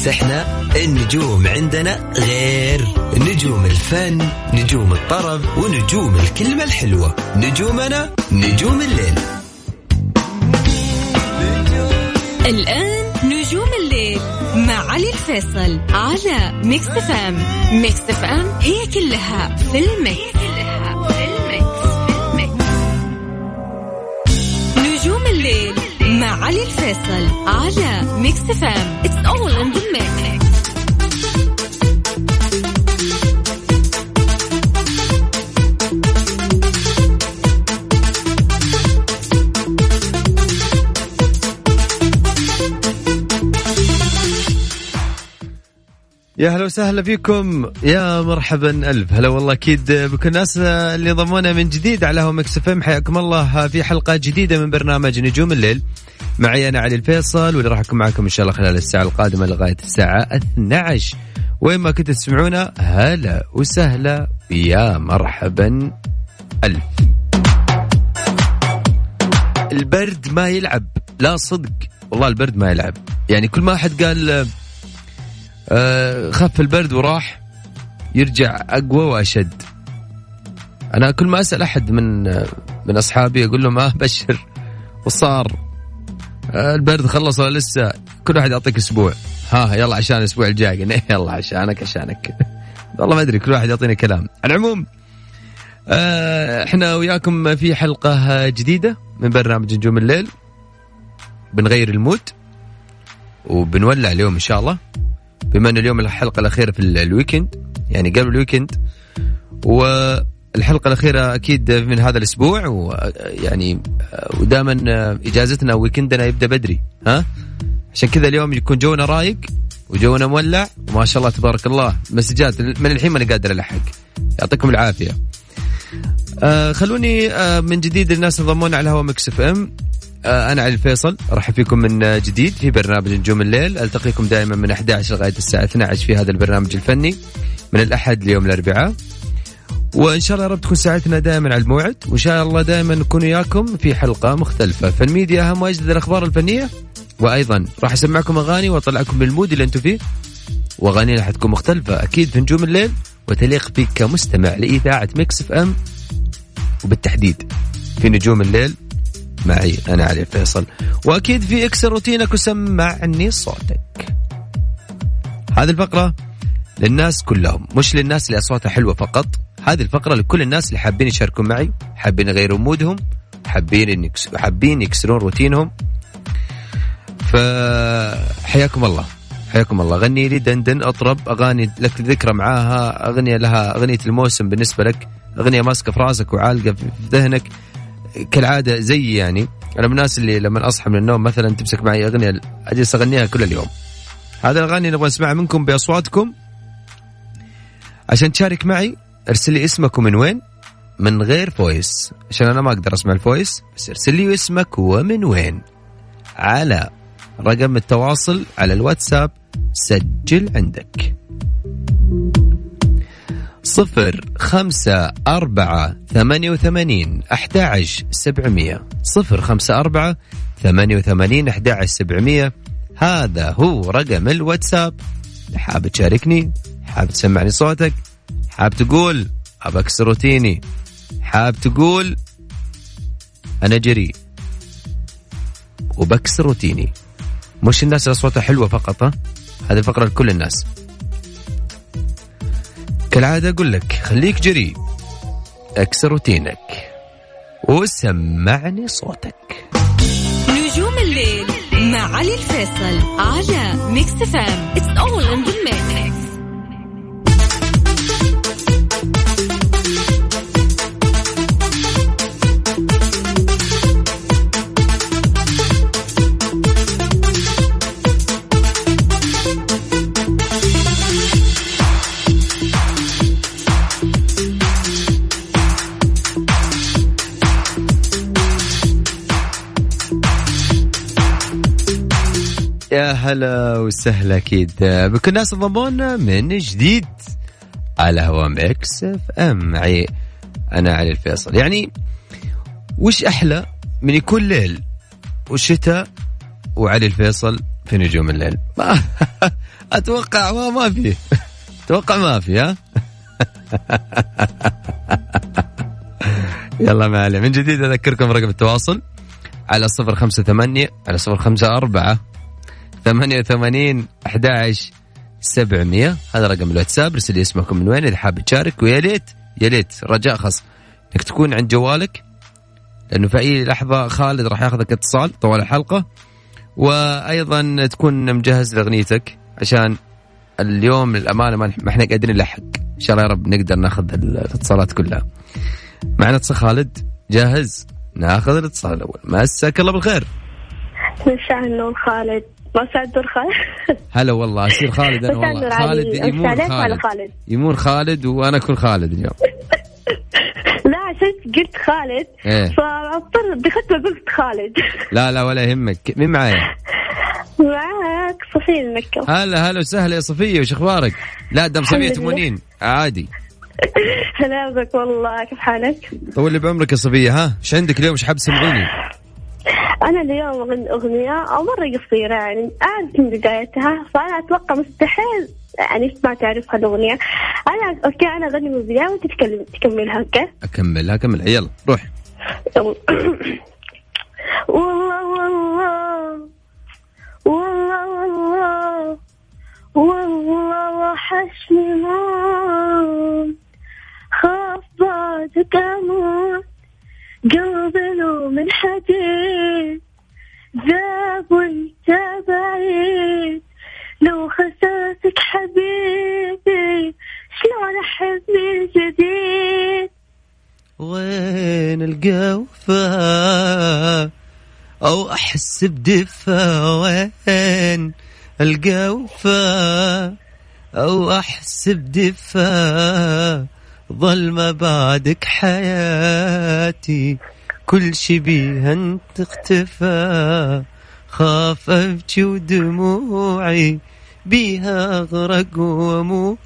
بس إحنا النجوم عندنا غير. نجوم الفن نجوم الطرب ونجوم الكلمة الحلوة. نجومنا نجوم الليل. الآن نجوم الليل مع علي الفيصل على Mix FM Mix FM هي كلها في ال mix. نجوم الليل مع علي الفيصل على Mix FM in the mix. يا هلا وسهلا فيكم. يا مرحبا ألف. هلا والله أكيد بكل الناس اللي انضمونا من جديد على هوم إكس ام حياكم الله في حلقة جديدة من برنامج نجوم الليل. معي أنا علي الفيصل واللي راح أكون معكم إن شاء الله خلال الساعة القادمة لغاية الساعة 12 وين ما كنتوا تسمعونا هلا وسهلا. يا مرحبا. ألف. البرد ما يلعب. لا صدق. والله البرد ما يلعب. يعني كل ما أحد قال آه، خف البرد وراح يرجع أقوى وأشد. أنا كل ما أسأل أحد من آه، من أصحابي أقول لهم آه بشر. وصار. آه، البرد خلص ولا لسه؟ كل واحد يعطيك أسبوع. ها يلا عشان الأسبوع الجاي. يلا عشانك عشانك. والله ما أدري كل واحد يعطيني كلام. على العموم إحنا وياكم في حلقة جديدة من برنامج نجوم الليل. بنغير ال mood وبنولع اليوم إن شاء الله. بما ان اليوم الحلقة الأخيرة في ال weekend يعني قبل ال weekend والحلقة الأخيرة أكيد من هذا الأسبوع ويعني ودائما إجازتنا و weekend نا يبدأ بدري ها؟ عشان كذا اليوم يكون جونا رايق وجونا مولع وما شاء الله تبارك الله مسجات من الحين ماني قادر الحق يعطيكم العافية. آه خلوني آه من جديد الناس انضمونا على هوا Mix FM. آه، أنا علي الفيصل أرحب فيكم من جديد في برنامج نجوم الليل. ألتقيكم دائما من 11 لغاية الساعة 12 في هذا البرنامج الفني من الأحد ليوم الأربعاء. وإن شاء الله يا رب تكون ساعتنا دائما على الموعد وإن شاء الله دائما نكون وياكم في حلقة مختلفة. فالميديا أهم وأجدد الأخبار الفنية وأيضا راح أسمعكم أغاني وأطلعكم من ال mood اللي أنتم فيه. وأغانينا حتكون مختلفة أكيد في نجوم الليل وتليق فيك كمستمع لإذاعة Mix FM. وبالتحديد في نجوم الليل معي أنا علي فيصل. وأكيد في اكسر روتينك وسمعني صوتك. هذه الفقرة للناس كلهم مش للناس اللي أصواتها حلوة فقط. هذه الفقرة لكل الناس اللي حابين يشاركون معي حابين يغيروا مودهم حابين حابين يكسرون روتينهم. فحياكم الله حياكم الله. غني لي دندن أطرب أغاني لك ذكرى معاها أغنية لها أغنية الموسم بالنسبة لك أغنية ماسكة في راسك وعالقة في ذهنك. كالعادة زي يعني. أنا من الناس اللي لما أصحى من النوم مثلا تمسك معي أغنية أجلس أغنيها كل اليوم. هذه الأغاني نبغى نسمعها منكم بأصواتكم. عشان تشارك معي ارسل لي اسمك ومن وين؟ من غير voice. عشان أنا ما أقدر أسمع ال voice بس ارسل لي اسمك ومن وين. على رقم التواصل على الواتساب سجل عندك. صفر خمسة أربعة ثمانية وثمانين أحد سبعمية. صفر خمسة أربعة ثمانية وثمانين أحد سبعمية. هذا هو رقم الواتساب. حاب تشاركني؟ حاب تسمعني صوتك؟ حاب تقول أبى أكسر روتيني حاب تقول أنا جريء وبكسر روتيني مش الناس اللي أصواتها حلوة فقط ها؟ هذه الفقرة لكل الناس. كالعادة أقول لك خليك جريء اكسر روتينك وسمعني صوتك. نجوم الليل مع علي الفيصل على Mix FM It's all in the هلا وسهلا أكيد. بكل الناس انضمونا من جديد على هوا Mix FM. معي أنا علي الفيصل. يعني وش أحلى من يكون ليل والشتاء وعلي الفيصل في نجوم الليل؟ ما أتوقع ما ما في. أتوقع ما في ها؟ يلا ما عليه من جديد أذكركم رقم التواصل على صفر خمسة ثمانية على صفر خمسة أربعة ثمانية وثمانين أحد سبعمية. هذا رقم الواتساب ارسل اسمكم من وين إذا حاب تشارك ويا ليت يا ليت. رجاء خاص. إنك تكون عند جوالك لأنه في أي لحظة خالد راح ياخذك اتصال طوال الحلقة. وأيضا تكون مجهز لأغنيتك عشان اليوم للأمانة ما إحنا قادرين نلحق. إن شاء الله يا رب نقدر ناخذ الاتصالات كلها. معنا اتصال خالد جاهز؟ ناخذ الاتصال الأول. مساك الله بالخير. مساء النور خالد. مساء النور خالد هلا والله أصير خالد أنا والله خالد يمون خالد. خالد يمون خالد وأنا أكون خالد اليوم لا عشان قلت خالد إيه؟ فأضطر بختمه قلت خالد لا لا ولا يهمك مين معايا؟ معك صفية المكة هلا هلا وسهلا يا صفية وش أخبارك؟ لا دام صفية تمونين عادي هلا بك والله كيف حالك؟ طول لي بعمرك يا صفية ها؟ إيش عندك اليوم إيش حاب تسمعيني؟ أنا اليوم أغني أغنية مرة قصيرة يعني أعرف من بدايتها فأنا أتوقع مستحيل يعني ما تعرف الأغنية. أنا okay أنا أغني من البداية وأنت تكلم تكملها okay؟ أكملها كملها يلا روح. والله والله والله والله والله وحشني موت. خاف بعدك أموت قلبي لو من حديد ذاب وانت بعيد لو خسرتك حبيبي شلون أحب من جديد؟ وين القوفة؟ أو أحس بدفا وين القوفة؟ أو أحس بدفا ظل بعدك حياتي. كل شي بيها انت اختفى. خاف ابكي ودموعي بيها اغرق واموت.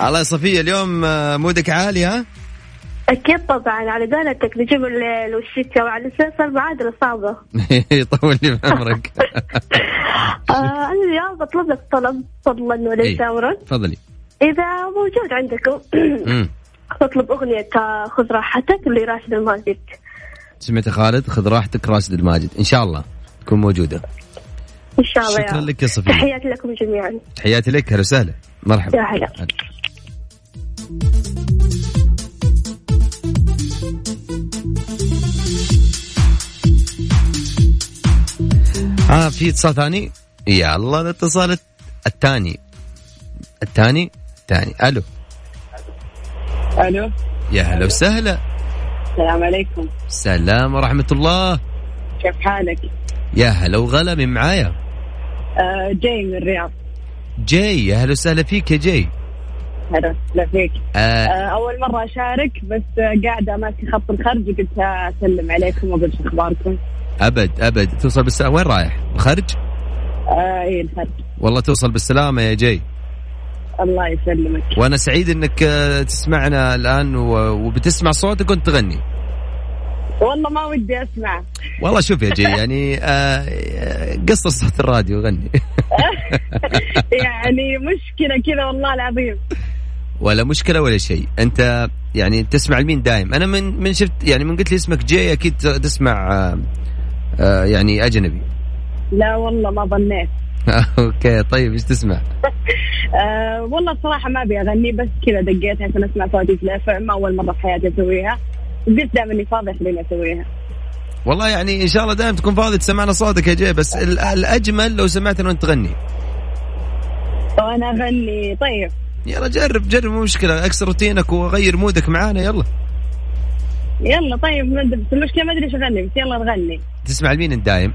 الله يا صفية اليوم مودك عالي ها؟ أكيد طبعا. على قولتك نجيب الليل والشتاء وعلى أساس المعادلة صعبة؟ يطول لي بعمرك. آه، أنا اليوم بطلب لك طلب فضلا وليس إيه، أمرا تفضلي. إذا موجود عندكم بطلب أغنية خذ راحتك لراشد الماجد. سمعت خالد؟ خذ راحتك راشد الماجد. إن شاء الله تكون موجودة. إن شاء الله شكرا لك يا صفية. تحياتي لكم جميعا. تحياتي لك. هلا وسهلا. مرحبا. يا هلا. آه في اتصال ثاني؟ يلا الاتصال الثاني. الثاني؟ الثاني. ألو. ألو. يا هلا وسهلا. السلام عليكم. السلام ورحمة الله. كيف حالك؟ يا هلا وغلا من معايا؟ آه جاي من الرياض. جاي. يا هلا وسهلا فيك يا جاي. هلا وسهلا فيك. آه. آه أول مرة أشارك بس قاعدة ماسكة خط الخرج وقلت أسلم عليكم وأقول شو أخباركم. أبد أبد. توصل بالسلامه وين رايح؟ الخرج؟ آه اي الخرج والله توصل بالسلامة يا جاي. الله يسلمك. وأنا سعيد إنك آه، تسمعنا الآن وبتسمع صوتك وأنت تغني. والله ما ودي أسمع. والله شوف يا جي يعني آه قصر صوت الراديو غني يعني مشكلة كذا والله العظيم. ولا مشكلة ولا شيء. أنت يعني تسمع لمين دايم؟ أنا من من شفت يعني من قلت لي اسمك جي أكيد تسمع آه آه يعني أجنبي. لا والله ما ظنيت. okay طيب إيش تسمع؟ آه والله صراحة ما أبي أغني بس كذا دقيت عشان أسمع صوتي إم أول مرة في حياتي أسويها. قلت دائما إني فاضي خليني أسويها. والله يعني إن شاء الله دائما تكون فاضي تسمعنا صوتك يا جي بس الأجمل لو سمعتنا وانت تغني. وأنا أغني طيب. يلا جرب جرب مو مشكلة أكسر روتينك وغير مودك معانا يلا. يلا طيب بس المشكلة ما أدري إيش أغني بس يلا نغني. تسمع لمين أنت دايم؟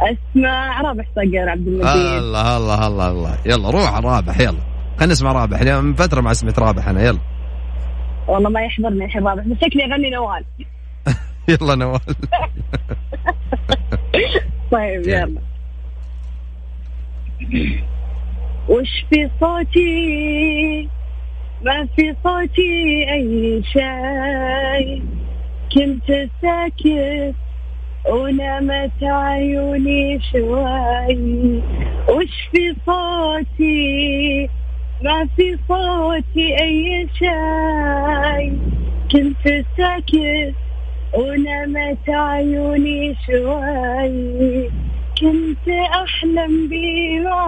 أسمع رابح صقر عبد المجيد. الله الله الله الله. يلا روح رابح يلا. خلينا نسمع رابح من فترة ما سمعت رابح أنا يلا. والله ما يحضرني الحين رابح بس شكلي أغني نوال. يلا نوال. طيب يلا. وش في صوتي؟ ما في صوتي أي شيء. كنت ساكت ونامت عيوني شوي. وش في صوتي؟ ما في صوتي أي شيء. كنت ساكت ونامت عيوني شوي. كنت أحلم بما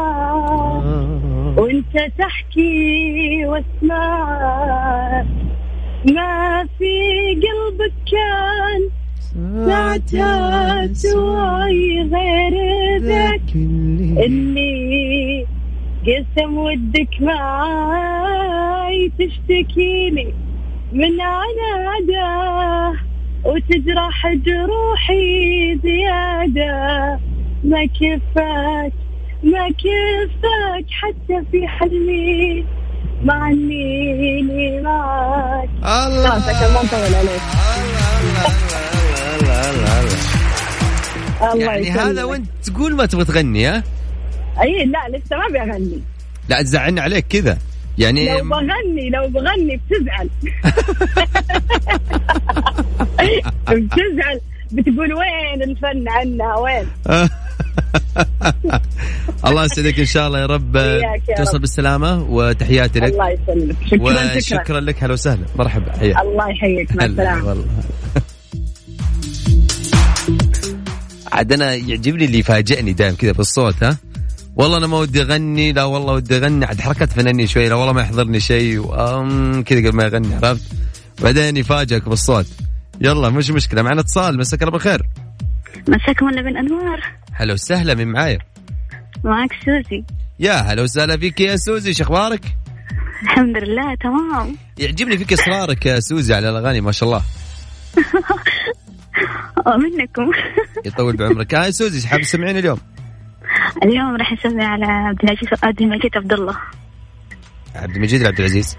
وانت تحكي واسمع. ما في قلبك كان ساعتها سواي غير ذاك. اللي قسم ودك معاي تشتكيني من عناده وتجرح جروحي زيادة. ما كفاك ما كفاك حتى في حلمي؟ معنيني معاك الله. خلاص عشان ما نطول عليك. الله الله الله الله يعني. هذا وانت تقول ما تبغى تغني ها؟ أي لا لسه ما بغني لا تزعلني عليك كذا. يعني لو بغني لو بغني بتزعل. بتزعل. بتقول وين الفن عنها وين؟ الله يسعدك إن شاء الله يا رب. توصل. بالسلامة وتحياتي لك. الله يسلمك. شكرا شكرا. وشكرا لك. هلا وسهلا. مرحبا. حياك. الله يحييك. مع السلامة. والله. عاد أنا يعجبني اللي يفاجئني دائما كذا بالصوت ها. والله أنا ما ودي أغني. لا والله ودي أغني. عاد حركات فنانين شوي. لا والله ما يحضرني شيء. كذا قبل ما يغني عرفت. بعدين يفاجئك بالصوت. يلا مش مشكلة. معنا اتصال. مساك الله بالخير. مساكم الله بالانوار هلا وسهلا من معايا. معك سوزي. يا هلا وسهلا فيك يا سوزي شو أخبارك؟ الحمد لله تمام. يعجبني فيك إصرارك يا سوزي على الأغاني ما شاء الله. منكم يطول بعمرك. هاي سوزي إيش حاب تسمعين اليوم؟ اليوم راح نسوي على عبد العزيز عبد المجيد عبد الله. عبد المجيد ولا عبد العزيز؟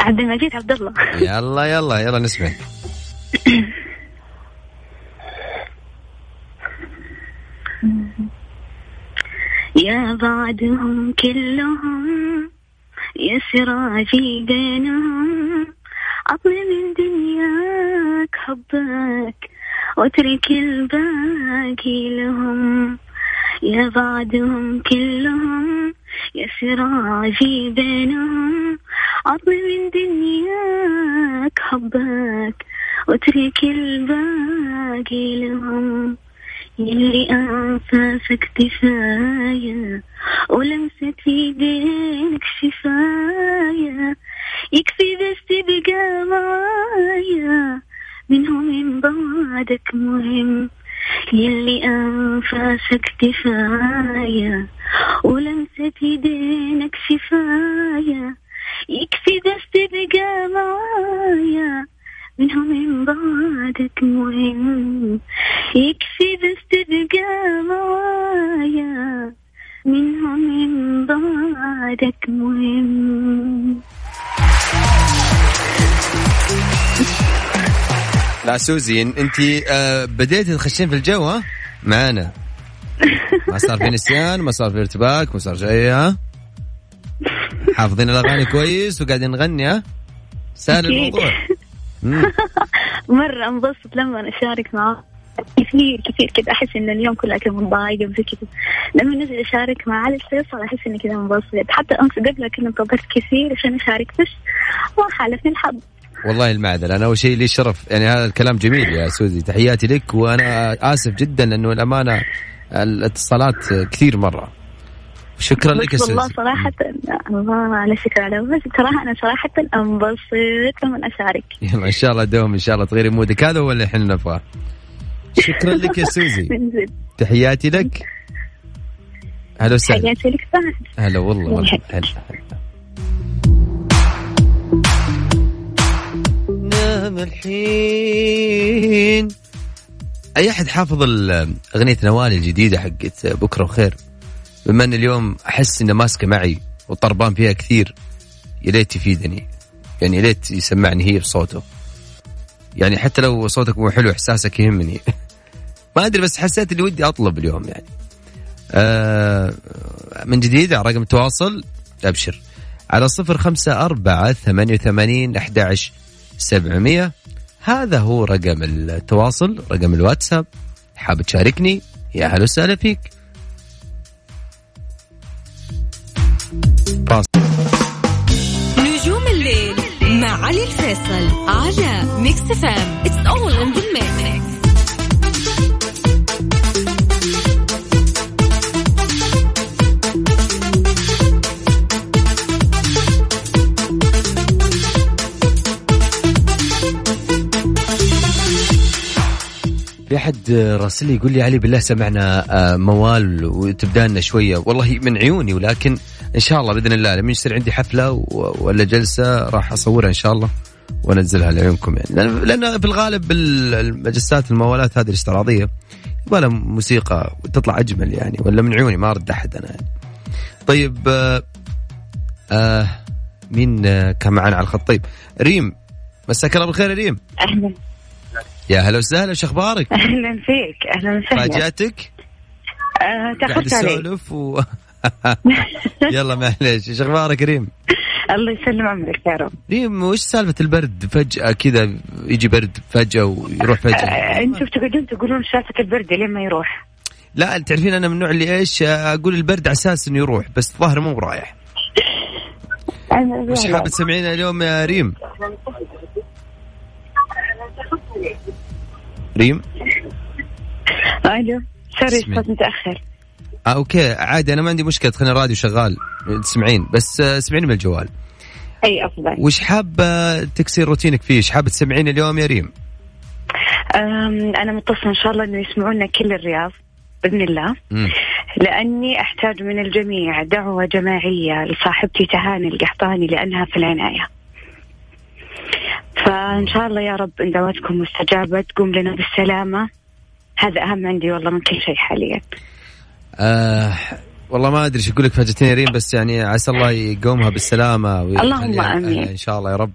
عبد المجيد عبد الله. يلا يلا يلا نسمع يا بعدهم كلهم يا سراجي بينهم عطني من دنياك حبك واترك الباقي لهم. يا بعدهم كلهم يا سراجي بينهم عطني من دنياك حبك واترك الباقي لهم. يلي أنفاسك كفاية ولمسة يدينك شفاية يكفي بس تبقى معايا منهم من بعدك مهم. يلي أنفاسك كفاية ولمسة يدينك شفاية يكفي بس تبقى معايا منهم من بعدك مهم. يكفي بس تبقى معايا منهم من بعدك مهم. لا سوزي أنت آه بديتي تخشين في الجو ها؟ معانا. ما صار في نسيان ما صار في ارتباك ما صار شيء ها؟ حافظين الأغاني كويس وقاعدين نغني ها؟ سهل. الموضوع. مرة انبسط لما أشارك معاه كثير كثير كده أحس إن اليوم كله كده متضايقة وزي كده لما نزل أشارك مع علي الفيصل أحس إني كده منبسط حتى أمس قبلها كده انتظرت كثير عشان أشارك بس ما خالفني الحظ. والله المعدل. أنا أول شيء لي شرف يعني هذا الكلام جميل يا سوزي. تحياتي لك. وأنا آسف جدا لأنه الأمانة الاتصالات كثير مرة. شكرا لك يا بس والله سوزي صراحة الله على شكر على بس صراحة أنا صراحة أنبسط لما أشارك يلا إن شاء الله دوم إن شاء الله تغيري مودك. هذا هو اللي إحنا نبغاه. شكرا لك يا سوزي. من تحياتي لك. هلا وسهلا. حياتي لك بعد. هلا والله. هلا هلا. نام الحين. أي أحد حافظ أغنية نوال الجديدة حقت بكرة وخير؟ بما أن اليوم أحس إنه ماسكة معي وطربان فيها كثير يا ليت يفيدني. يعني يا ليت يسمعني هي بصوته. يعني حتى لو صوتك مو حلو إحساسك يهمني. ما أدري بس حسيت اللي ودي أطلب اليوم يعني. آه من جديد على رقم التواصل أبشر. على صفر خمسة أربعة ثمانية وثمانين أحد سبعمية. هذا هو رقم التواصل رقم الواتساب. حاب تشاركني؟ يا هلا وسهلا فيك. باص. نجوم الليل مع علي الفيصل على Mix FM it's all in the mix في أحد راسل لي يقول لي علي بالله سمعنا آه، موال وتبدا لنا شوية. والله من عيوني ولكن إن شاء الله بإذن الله لما يصير عندي حفلة ولا جلسة راح أصورها إن شاء الله وأنزلها لعيونكم يعني. لأن في الغالب المجسات الموالات هذه الاستعراضيه لها موسيقى وتطلع أجمل يعني ولا من عيوني ما أرد أحد أنا. يعني. طيب آه آه مين آه كان معنا على الخط؟ طيب ريم مساك الله بالخير يا ريم. أهلا. يا هلا وسهلا شو أخبارك؟ أهلا فيك أهلا وسهلا فاجأتك؟ آه، قاعد تاخرت علي و يلا معليش إيش أخبارك ريم؟ الله يسلم عمرك يا رب ريم وش سالفة البرد فجأة كذا يجي برد فجأة ويروح آه، فجأة أنتم تقعدون تقولون سالفة البرد لين ما يروح لا تعرفين أنا من النوع اللي إيش أقول البرد على أساس إنه يروح بس الظاهر مو رايح وش حابة تسمعينا اليوم يا ريم؟ ريم؟ ألو sorry. الصوت متأخر آه okay عادي أنا ما عندي مشكلة خلينا الراديو شغال تسمعين بس آه، اسمعيني من الجوال أي أفضل وش حابة تكسير روتينك فيه؟ إيش حابة تسمعين اليوم يا ريم؟ أنا متصلة إن شاء الله إنه يسمعونا كل الرياض بإذن الله مم. لأني أحتاج من الجميع دعوة جماعية لصاحبتي تهاني القحطاني لأنها في العناية فإن شاء الله يا رب إن دعوتكم مستجابة تقوم لنا بالسلامة. هذا أهم عندي والله من كل شيء حاليا. آه والله ما أدري إيش أقول لك فاجأتني يا ريم بس يعني عسى الله يقومها بالسلامة اللهم آمين. أهلها إن شاء الله يا رب.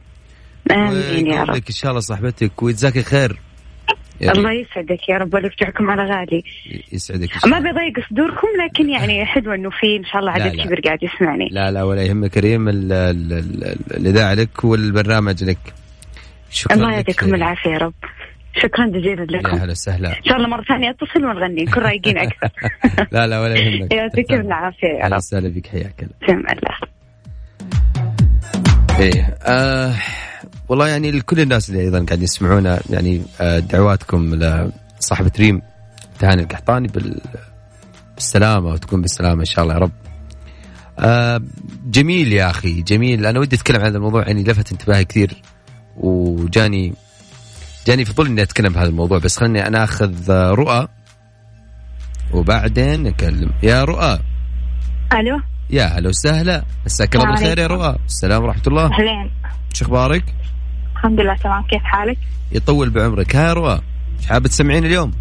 آمين يا رب. لك إن شاء الله صاحبتك ويجزاك خير. يا. الله يسعدك يا رب ويرجعكم على غالي. يسعدك ما. بضايق صدوركم لكن يعني حلو إنه في إن شاء الله عدد لا. كبير قاعد يسمعني. لا لا ولا يهمك يا ريم ال- ال- ال- الإذاعة لك والبرنامج لك. شكرا الله يعطيكم العافية يا رب. شكرا جزيلا يا لكم. هلا وسهلا. إن شاء الله مرة ثانية أتصل ونغني نكون رايقين أكثر. لا لا ولا يهمك. يعطيكم العافية يا أهلا رب. وسهلا بك حياك الله. الله إيه آه والله يعني لكل الناس اللي أيضا قاعدين يسمعونا يعني آه دعواتكم لصاحبة ريم تهاني القحطاني بال بالسلامة وتكون بالسلامة إن شاء الله يا رب. آه جميل يا أخي جميل. أنا ودي أتكلم عن هذا الموضوع يعني لفت انتباهي كثير وجاني جاني فضول إني أتكلم بهذا الموضوع بس خلني أنا أخذ آه، رؤى وبعدين نكلم يا رؤى. ألو. يا هلا وسهلا. مساك الله بالخير يا رؤى. السلام ورحمة الله. أهلين. شو أخبارك؟ الحمد لله تمام. كيف حالك؟ يطول بعمرك. ها رؤى إيش حابة تسمعين اليوم؟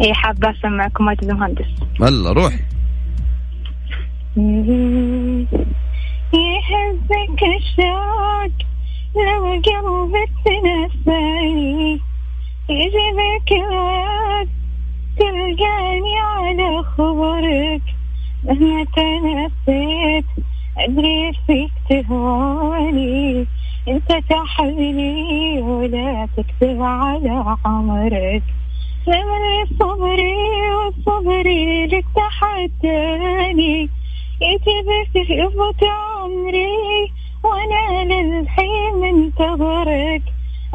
اي حابه اسمعكم ماجد المهندس. والله روحي يهزك الشوق لو قلبك تنساني. يجيبك الوقت تلقاني على خبرك. مهما تنسيت أدري فيك تهواني. انت تحبني ولا تكتب على عمرك. لمن صبري وصبري لك تحداني. يجيبك يفوت عمري وأنا للحين منتظرك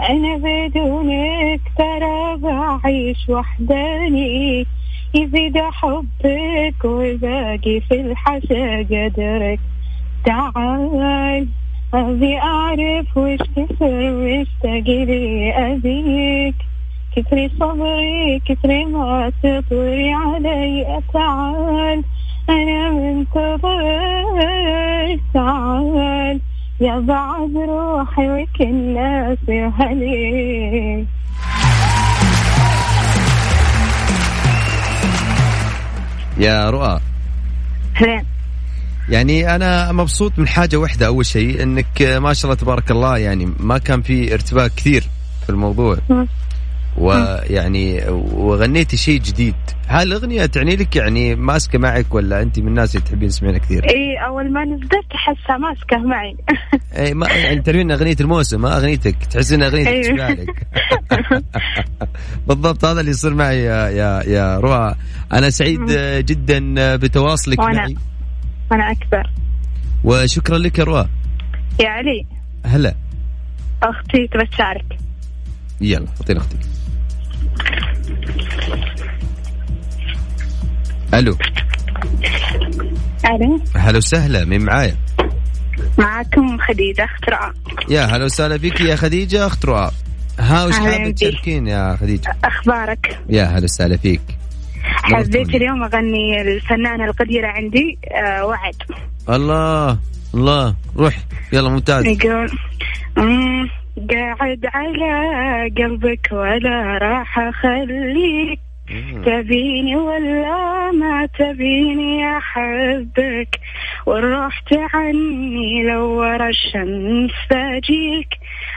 أنا بدونك ترى بعيش وحداني. يزيد حبك وباقي في الحشا قدرك. تعال أبي أعرف وش كثر مشتاق لي أبيك. كثري صبري كثري ما تطوري علي تعال أنا منتظرك تعال. يا بعد روحي وكل ناس هلي يا رؤى. هلين يعني أنا مبسوط من حاجة واحدة أول شيء إنك ما شاء الله تبارك الله يعني ما كان في ارتباك كثير في الموضوع. ويعني وغنيتي شيء جديد. هل الأغنية تعني لك يعني ماسكة معك ولا أنت من الناس اللي تحبين تسمعينها كثير؟ إي أول ما نزلت أحسها ماسكة معي. إي ما يعني تعرفين أغنية الموسم ما أغنيتك. تحسين اغنيتك أيوه. تشبه لك بالضبط هذا اللي يصير معي يا يا يا روى أنا سعيد جدا بتواصلك وأنا- معي. أنا أكبر. وشكرا لك يا روى يا علي. هلا. أختي تبى تشارك. يلا اعطينا أختك. ألو. ألو. هلا وسهلا مين معايا؟ معاكم خديجة أخت رؤى يا هلا وسهلا فيك يا خديجة أخت رؤى ها وش بك. تشاركين يا خديجة؟ أخبارك؟ يا هلا وسهلا فيك. حبيت. اليوم أغني الفنانة القديرة عندي آه وعد. الله الله. روح يلا ممتاز. يقول "مم، قاعد على قلبك ولا راح أخليك. تبيني ولا ما تبيني أحبك. ورحت عني لو ورا الشمس اجيك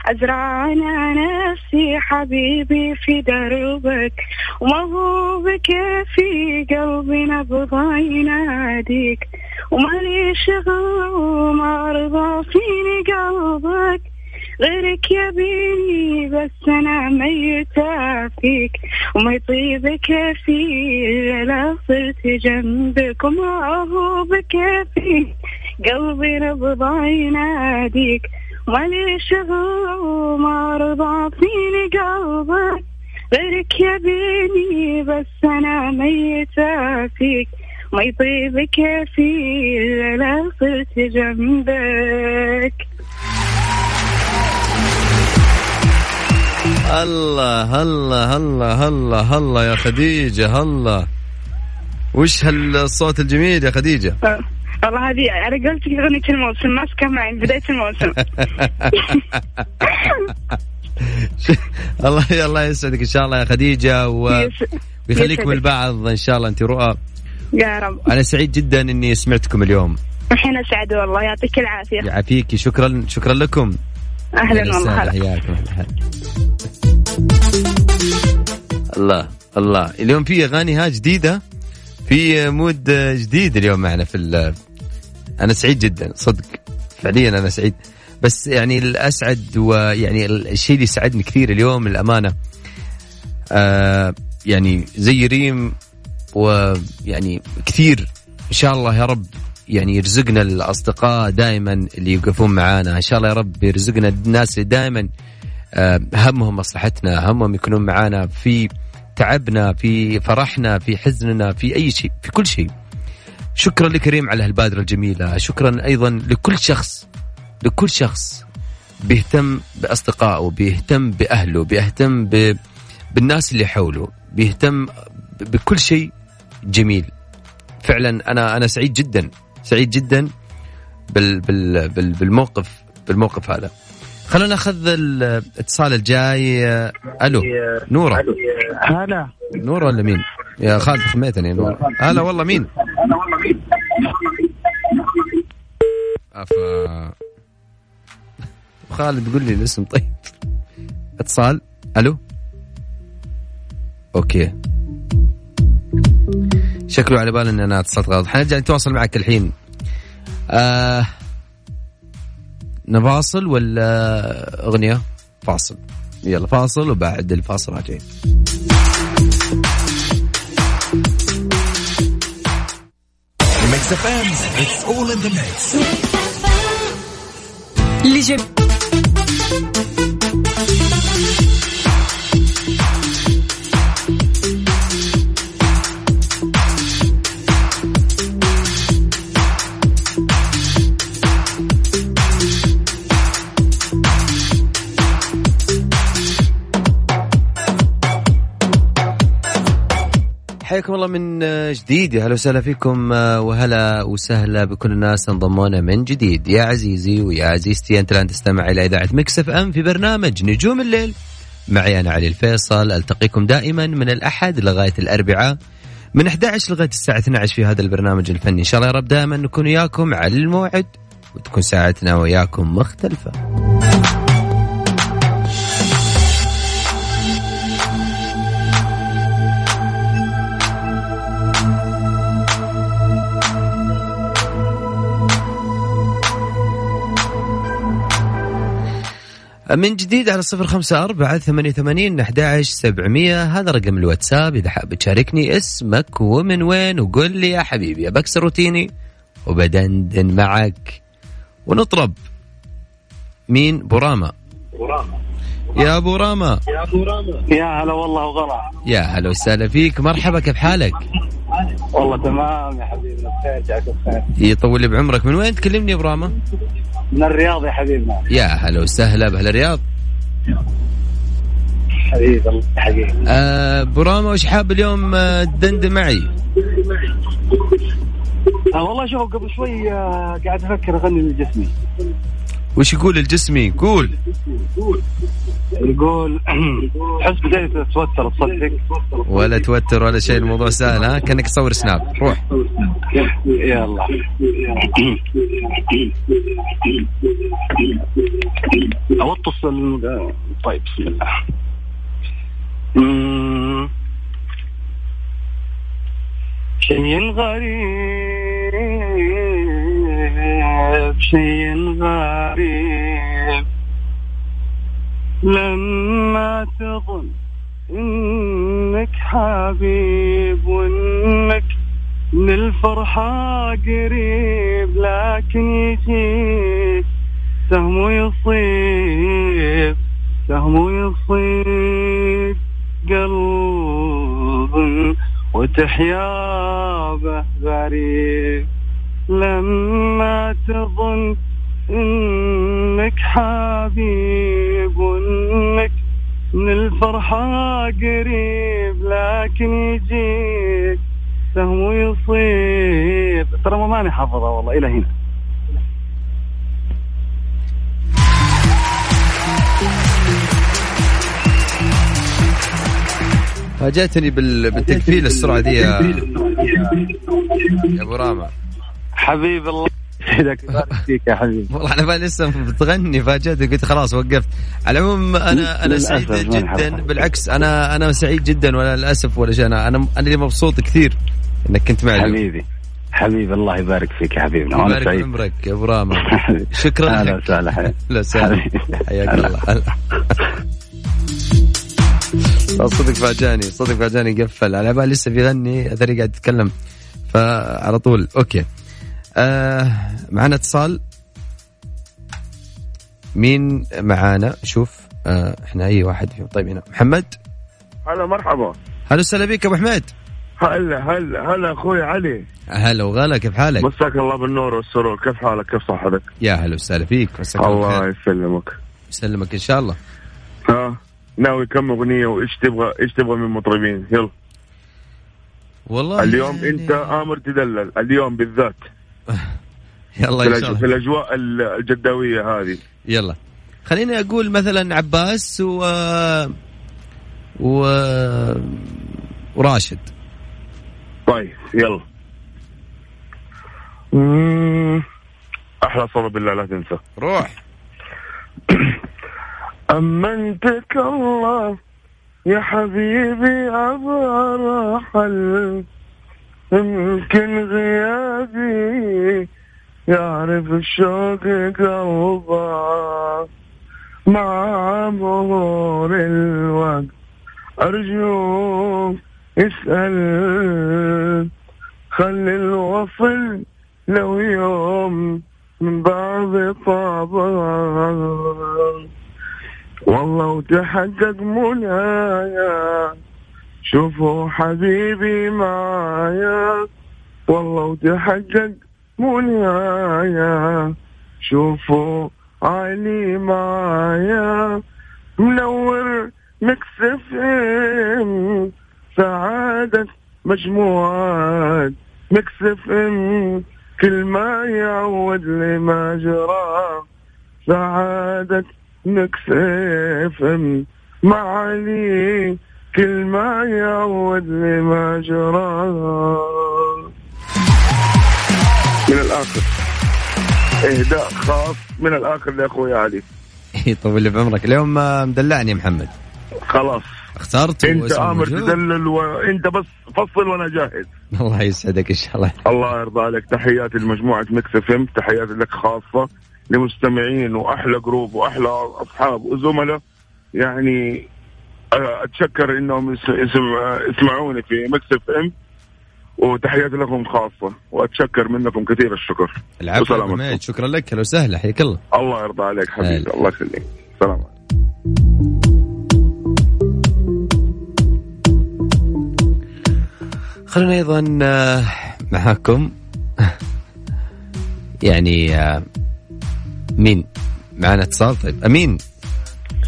ازرع أنا نفسي حبيبي في دربك وما هو بكيفي قلبي نبض يناديك ومالي شغل وما ارضى فيني قلبك غيرك يبيني بس أنا ميتة فيك وما يطيب كيفي لا صرت جنبك وما هو بكيفي قلبي نبض يناديك. مالي شغل وما رضى فيني قلبك غيرك يبيني بس أنا ميتة فيك ما يطيب كيفي لا صرت جنبك الله الله الله الله الله يا خديجة الله. وش هالصوت الجميل يا خديجة؟ والله هذه على قولتك أغنية الموسم ماسكة معي من بداية الموسم. الله الله يسعدك إن شاء الله يا خديجة و... ويخليكم يسعدك. البعض إن شاء الله أنت رؤى. يا رب. أنا سعيد جدا إني سمعتكم اليوم. الحين أسعد والله يعطيك العافية. يعافيك. شكرا شكرا لكم. أهلا والله حياكم. الله الله. اليوم في أغاني ها جديدة؟ في مود جديد اليوم معنا في أنا سعيد جدا صدق. فعليا أنا سعيد. بس يعني الأسعد ويعني الشيء اللي سعدني كثير اليوم الامانه آه يعني زي ريم ويعني كثير. إن شاء الله يا رب يعني يرزقنا الأصدقاء دائما اللي يوقفون معانا. إن شاء الله يا رب يرزقنا الناس اللي دائما آه، همهم مصلحتنا همهم يكونون معانا في تعبنا في فرحنا في حزننا في أي شيء في كل شيء. شكرا لكريم على هالبادرة الجميلة. شكرا أيضا لكل شخص لكل شخص بيهتم بأصدقائه بيهتم بأهله بيهتم ب... بالناس اللي حوله بيهتم ب- بكل شيء جميل. فعلا أنا أنا سعيد جدا سعيد جدا بال... بال... بال... بالموقف بالموقف هذا. خلونا نأخذ الاتصال الجاي. ألو نورة. هلا. نورة ولا مين؟ يا خالد خميتني يا نوره هلا والله مين؟ أفا. خالد قول لي الاسم طيب. اتصال. ألو؟ أوكي. شكله على بال ان أنا اتصلت غلط. حنرجع نتواصل معك الحين. آه نفاصل ولا أغنية؟ فاصل. يلا فاصل وبعد الفاصل راجعين. Mix FM, it's all in the mix. اللي جاب حياكم الله من جديد. يا هلا وسهلا فيكم وهلا وسهلا بكل الناس انضمونا من جديد. يا عزيزي ويا عزيزتي أنت الآن تستمع إلى إذاعة مكسف إم في برنامج نجوم الليل. معي أنا علي الفيصل. ألتقيكم دائما من الأحد لغاية الأربعاء من 11 لغاية الساعة 12 في هذا البرنامج الفني. إن شاء الله يا رب دائما نكون وياكم على الموعد وتكون ساعتنا وياكم مختلفة. من جديد على صفر خمسة أربعة ثمانية وثمانين أحد سبعمية. هذا رقم الواتساب. إذا حاب تشاركني اسمك ومن وين وقول لي يا حبيبي بكسر روتيني وبدندن معك. ونطرب مين؟ براما يا ابو راما يا هلا والله وغلا. يا هلا وسهلا فيك. مرحبا كيف حالك؟ والله تمام يا حبيبي بخير جاك بخير. يطول لي بعمرك. من وين تكلمني يا ابو راما من الرياض يا حبيبنا يا هلا وسهلا بأهل الرياض. حبيبي الله حبيبي آه، أبو راما وش حاب اليوم آه، تدندن معي؟ آه والله شوف قبل شوي آه قاعد أفكر أغني لجسمي وش يقول الجسمي؟ قول. يقول حس بديت اتوتر تصدق. ولا توتر ولا شيء الموضوع سهل ها؟ كأنك تصور سناب. روح. يلا أوطس طيب بسم الله. شيء غريب. شيء غريب. لما تظن إنك حبيب وإنك من الفرحة قريب لكن يجيك سهم يصيب سهم يصيب قلب وتحيا به غريب. لما تظن إنك حبيب وانك من الفرحة قريب لكن يجيك سهم يصيب. ترى ما ماني حافظها والله إلى هنا. فاجأتني بال... بالتكفيل السرعة دي يا, يا أبو راما حبيب الله. يسعدك يبارك فيك يا حبيبي. والله أنا بالي لسه بتغني فاجأتني قلت خلاص وقفت. على العموم أنا أنا سعيد جدا. بالعكس أنا أنا سعيد جدا ولا للأسف ولا شيء. أنا أنا أنا اللي مبسوط كثير إنك كنت معي. حبيبي. حبيبي الله يبارك فيك يا حبيبنا. وأنا يبارك سعيد. عمرك يا أبو راما شكرا أهلا لك. وسهلا. لا حبيبي. حياك. الله. هلا. صدق فاجأني. صدق فاجأني قفل. على بالي لسه بيغني اثري قاعد يتكلم. فعلى طول. أوكي. آه معنا اتصال. مين معانا؟ شوف آه إحنا أي واحد فيهم. طيب هنا. محمد؟ هلا مرحبا. هلا وسهلا بك أبو حميد هلا هلا هلا أخوي علي. هلا وغلا كيف حالك؟ مساك الله بالنور والسرور. كيف حالك؟ كيف صحتك؟ يا هلا وسهلا فيك. مساك الله يسلمك. يسلمك إن شاء الله. ها ناوي كم أغنية وإيش تبغى إيش تبغى من مطربين يلا. والله اليوم يعني- أنت آمر تدلل. اليوم بالذات. يلا في, إن. شاء في الله الأجواء ال- الجداوية هذه. يلا. خليني أقول مثلا عباس و و وراشد. طيب يلا. مم. أحلى صلاة بالله لا تنسى. روح. أمنتك الله يا حبيبي أبغى رحل يمكن غيابي يعرف الشوق قلبه مع مرور الوقت أرجوك اسأل. خلي الوصل لو يوم من بعض طابع والله وتحقق منايا شوفوا حبيبي معايا والله وتحقق منايا شوفوا علي معايا منور مكسف ام سعادة مجموعات مكسف ام كل ما يعود لما جرى سعادة مكسف ام معالي كل ما يعود لما جرى. من الآخر. إهداء خاص. من الآخر لاخوي علي. يطول لي بعمرك. اليوم آه، مدلعني يا محمد. خلاص. اخترت أنت آمر. تدلل وانت بس فصل وأنا جاهز. الله يسعدك إن شاء الله. الله يرضى عليك. تحياتي لمجموعة Mix FM تحياتي لك خاصة لمستمعين وأحلى group وأحلى أصحاب وزملاء. يعني أتشكر إنهم يس- يسمع- يسمعوني في Mix FM وتحياتي لكم خاصة وأتشكر منكم كثير الشكر. العفو شكرا لك أهلا وسهلا حياك الله. الله يرضى عليك حبيبي. الله يخليك. سلام عليكم. خلونا أيضا آه، معاكم. يعني آه، مين؟ معنا اتصال طيب أمين.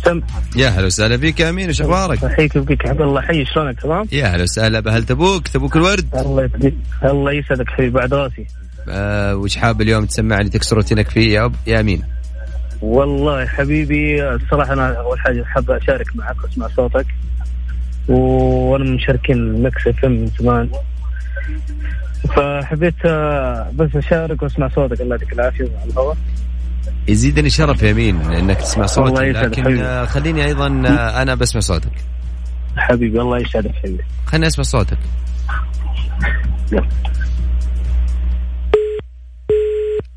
سمحة يا هلا وسهلا فيك يا أمين إيش أخبارك؟ احييك بك عبد الله حي شلونك؟ تمام؟ يا هلا وسهلا بهل تبوك تبوك الورد. الله يسعدك الله يسعدك حبيبي بعد راسي. آه وش حاب اليوم تسمعني تكسر روتينك فيه يا أب؟ يا أمين. والله حبيبي الصراحة أنا أول حاجة حاب أشارك معك وأسمع صوتك. وأنا من مشاركين ال Mix FM من زمان. فحبيت آه، بس أشارك وأسمع صوتك الله يعطيك العافية. على الهواء يزيدني شرف يا امين إنك تسمع صوتي لكن خليني أيضا أنا بسمع صوتك. حبيبي الله يسعدك حبيبي. خليني أسمع صوتك.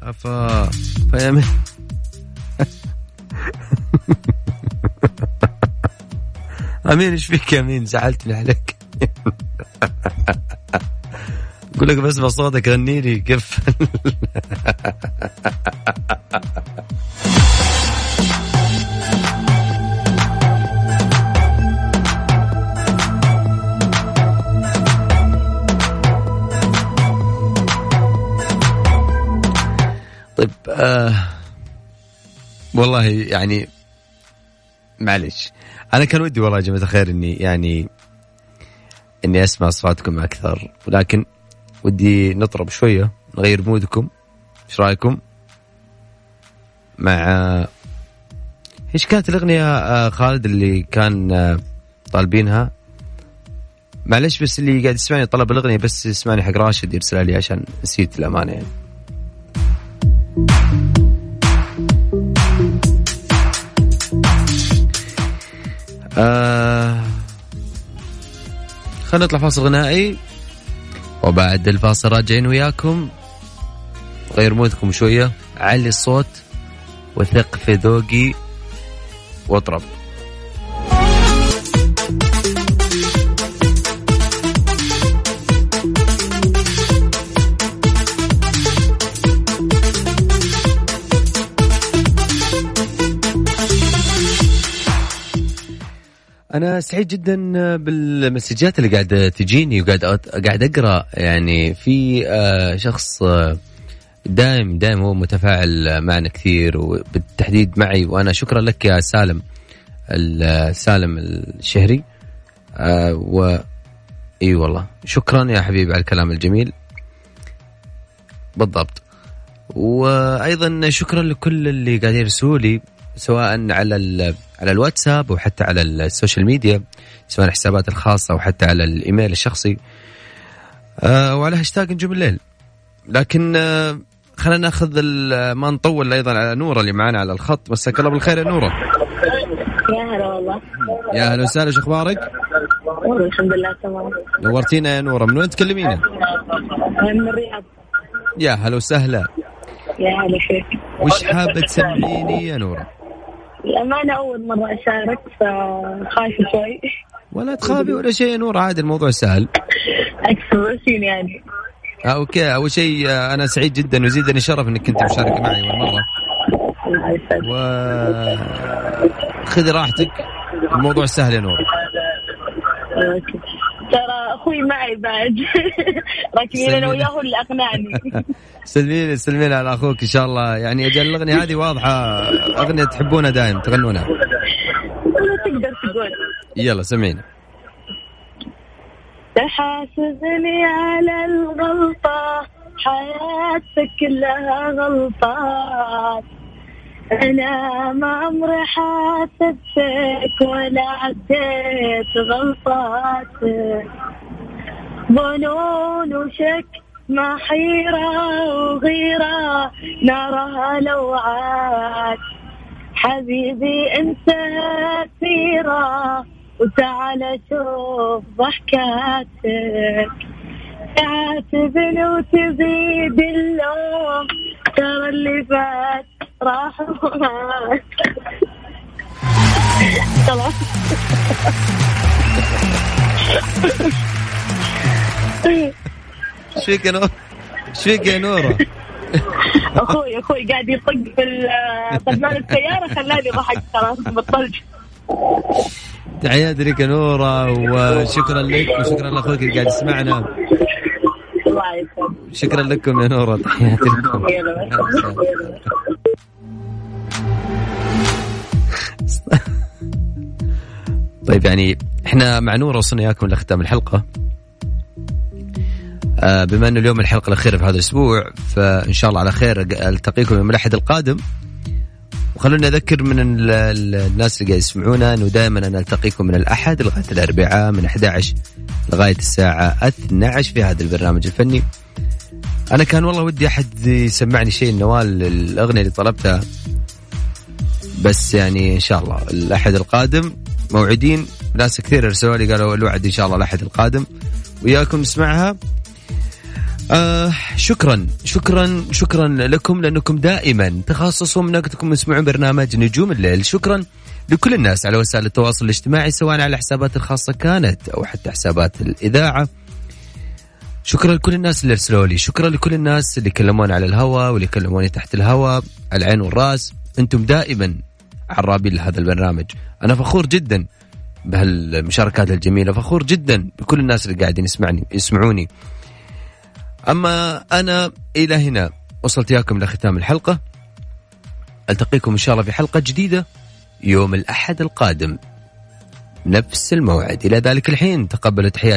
أفا أفا يا امين أمين إيش فيك يا امين زعلتني عليك. أقول لك بسمع صوتك غني لي كيف؟ والله يعني معلش أنا كان ودي والله يا جماعة الخير إني يعني إني أسمع أصواتكم أكثر ولكن ودي نطرب شوية نغير مودكم إيش رأيكم؟ مع إيش كانت الأغنية آه خالد اللي كان آه طالبينها؟ معلش بس اللي قاعد يسمعني طلب الأغنية بس يسمعني حق راشد يرسلها لي عشان نسيت الأمانة يعني. آه خلينا نطلع فاصل غنائي. وبعد الفاصل راجعين وياكم. غير مودكم شوية. علي الصوت وثق في ذوقي واطرب. أنا سعيد جدا بالمسجات اللي قاعدة تجيني وقاعد قاعد أقرأ. يعني في آه، شخص آه، دائم دائم هو متفاعل معنا كثير وبالتحديد معي. وأنا شكرا لك يا سالم ال- سالم الشهري. آه، و إي والله. شكرا يا حبيبي على الكلام الجميل. بالضبط. وأيضا شكرا لكل اللي قاعدين يرسلوا لي. سواء على ال- على الواتساب أو حتى على ال social media سواء الحسابات الخاصة أو حتى على الإيميل الشخصي. آه وعلى هاشتاج نجوم الليل. لكن آه خلينا ناخذ ال- ما نطول أيضا على نورة اللي معنا على الخط. مساك الله بالخير يا نورة. يا هلا والله. يا أهلا وسهلا شو أخبارك؟ والله الحمد لله تمام. نورتينا يا نورة من وين تكلمينا؟ من الرياض. يا هلا وسهلا. يا هلا فيك. وش حابه تسمعيني يا نورة؟ الأمانة أول مرة أشارك فخايفة شوي. ولا تخافي ولا شيء يا نوره عادي الموضوع سهل. أكسبرسين يعني. آه أوكي. أول شيء آه، أنا سعيد جدا ويزيدني شرف إنك كنت مشاركة معي أول مرة. و خذي راحتك. الموضوع سهل يا نور. ترى أخوي معي بعد. راكبين أنا وياه هو اللي أقنعني سلمين سلمين على أخوك إن شاء الله. يعني أجل الأغنية هذه واضحة أغنية تحبونها دائم تغنونها. تقدر تقول. يلا سمعينا تحاسبني على الغلطة حياتك كلها غلطات. أنا ما عمري حاسبتك ولا عديت غلطاتك. ظنون وشك مع حيرة وغيرة نارها لوعات حبيبي أنت سيرة وتعال شوف ضحكاتك. تعاتبني وتزيد اللوم ترى اللي فات راحوا خلاص إيش فيك يا نور؟ إيش فيك يا نورة؟ أخوي أخوي قاعد يطق في طبمان السيارة خلاني ضحك خلاص بطلت تحياتي لك يا نورة وشكرا لك وشكرا لأخوك اللي قاعد يسمعنا الله شكرا لكم يا نورة تحياتي لكم. طيب يعني إحنا مع نورة وصلنا إياكم لختام الحلقة. آه، بما إنه اليوم الحلقة الأخيرة في هذا الأسبوع فإن شاء الله على خير ألتقيكم يوم الأحد القادم. وخلونا اذكر من ال- ال- الناس اللي قاعد يسمعونا إنه دائما أنا ألتقيكم من الأحد لغاية الأربعاء من 11 لغاية الساعة 12 في هذا البرنامج الفني. أنا كان والله ودي أحد يسمعني شيء نوال الأغنية اللي طلبتها. بس يعني إن شاء الله الأحد القادم موعدين. ناس كثير ارسلوا لي قالوا الوعد إن شاء الله الأحد القادم. وياكم نسمعها. آه شكرا شكرا شكرا لكم لأنكم دائما تخصصوا من وقتكم تسمعون برنامج نجوم الليل. شكرا لكل الناس على وسائل التواصل الاجتماعي سواء على الحسابات الخاصة كانت أو حتى حسابات الإذاعة. شكرا لكل الناس اللي أرسلوا لي. شكرا لكل الناس اللي كلموني على الهواء واللي كلموني تحت الهواء على العين والرأس. أنتم دائما عرابين لهذا البرنامج. أنا فخور جدا بهالمشاركات الجميلة. فخور جدا بكل الناس اللي قاعدين يسمعني يسمعوني. أما أنا إلى هنا. وصلت إياكم لختام الحلقة. ألتقيكم إن شاء الله في حلقة جديدة يوم الأحد القادم. نفس الموعد. إلى ذلك الحين. تقبلوا تحياتي.